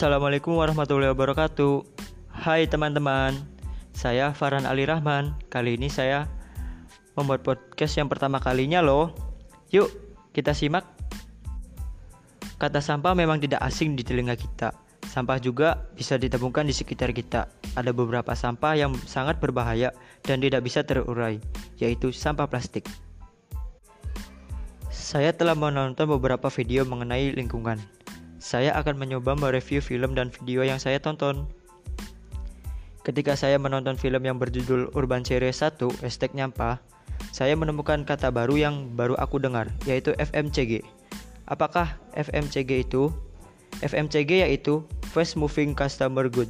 Assalamualaikum warahmatullahi wabarakatuh. Hai teman-teman, saya Farhan Ali Rahman. Kali ini saya membuat podcast yang pertama kalinya loh. Yuk, kita simak. Kata sampah memang tidak asing di telinga kita. Sampah juga bisa ditemukan di sekitar kita. Ada beberapa sampah yang sangat berbahaya dan tidak bisa terurai, yaitu sampah plastik. Saya telah menonton beberapa video mengenai lingkungan saya akan mencoba mereview film dan video yang saya tonton. Ketika saya menonton film yang berjudul Urban Series 1, Hashtag Nyampah, saya menemukan kata baru yang baru aku dengar, yaitu FMCG. Apakah FMCG itu? FMCG yaitu Fast Moving Customer Good,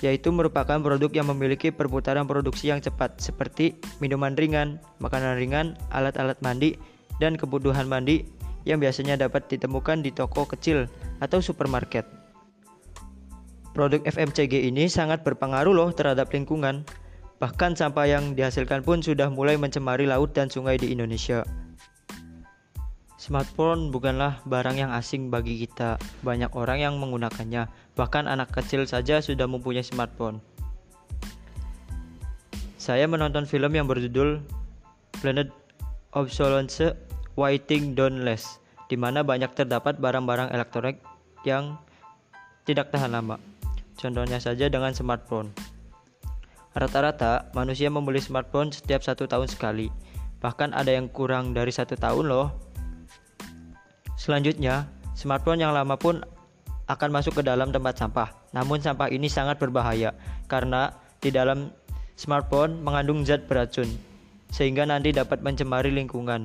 yaitu merupakan produk yang memiliki perputaran produksi yang cepat, seperti minuman ringan, makanan ringan, alat-alat mandi, dan kebutuhan mandi yang biasanya dapat ditemukan di toko kecil atau supermarket. Produk FMCG ini sangat berpengaruh loh terhadap lingkungan. Bahkan sampah yang dihasilkan pun sudah mulai mencemari laut dan sungai di Indonesia. Smartphone bukanlah barang yang asing bagi kita. Banyak orang yang menggunakannya, bahkan anak kecil saja sudah mempunyai smartphone. Saya menonton film yang berjudul Planet Obsolescence Waiting Less, di mana banyak terdapat barang-barang elektronik yang tidak tahan lama. Contohnya saja dengan smartphone. Rata-rata manusia membeli smartphone setiap satu tahun sekali, bahkan ada yang kurang dari satu tahun loh. Selanjutnya, smartphone yang lama pun akan masuk ke dalam tempat sampah. Namun sampah ini sangat berbahaya karena di dalam smartphone mengandung zat beracun, sehingga nanti dapat mencemari lingkungan.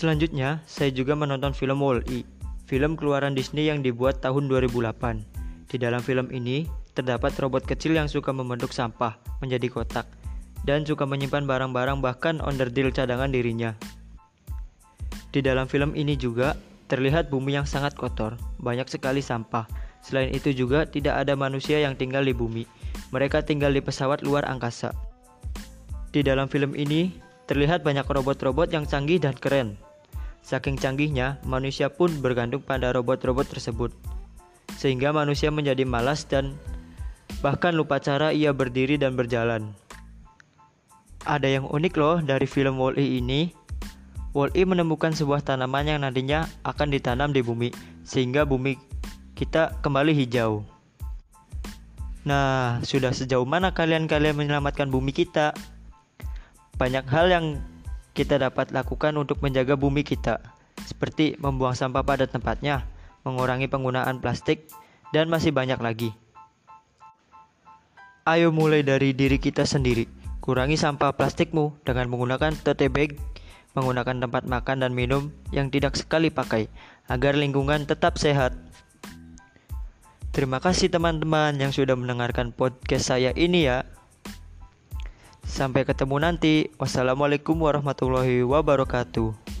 Selanjutnya, saya juga menonton film Wall-E, film keluaran Disney yang dibuat tahun 2008. Di dalam film ini, terdapat robot kecil yang suka membentuk sampah menjadi kotak dan suka menyimpan barang-barang bahkan onderdil cadangan dirinya. Di dalam film ini juga terlihat bumi yang sangat kotor, banyak sekali sampah. Selain itu juga tidak ada manusia yang tinggal di bumi. Mereka tinggal di pesawat luar angkasa. Di dalam film ini, Terlihat banyak robot-robot yang canggih dan keren. Saking canggihnya, manusia pun bergantung pada robot-robot tersebut. Sehingga manusia menjadi malas dan bahkan lupa cara ia berdiri dan berjalan. Ada yang unik loh dari film Wall-E ini. Wall-E menemukan sebuah tanaman yang nantinya akan ditanam di bumi, sehingga bumi kita kembali hijau. Nah, sudah sejauh mana kalian-kalian menyelamatkan bumi kita? Banyak hal yang kita dapat lakukan untuk menjaga bumi kita, seperti membuang sampah pada tempatnya, mengurangi penggunaan plastik, dan masih banyak lagi. Ayo mulai dari diri kita sendiri. Kurangi sampah plastikmu dengan menggunakan tote bag, menggunakan tempat makan dan minum yang tidak sekali pakai, agar lingkungan tetap sehat. Terima kasih teman-teman yang sudah mendengarkan podcast saya ini ya. Sampai ketemu nanti. Wassalamualaikum warahmatullahi wabarakatuh.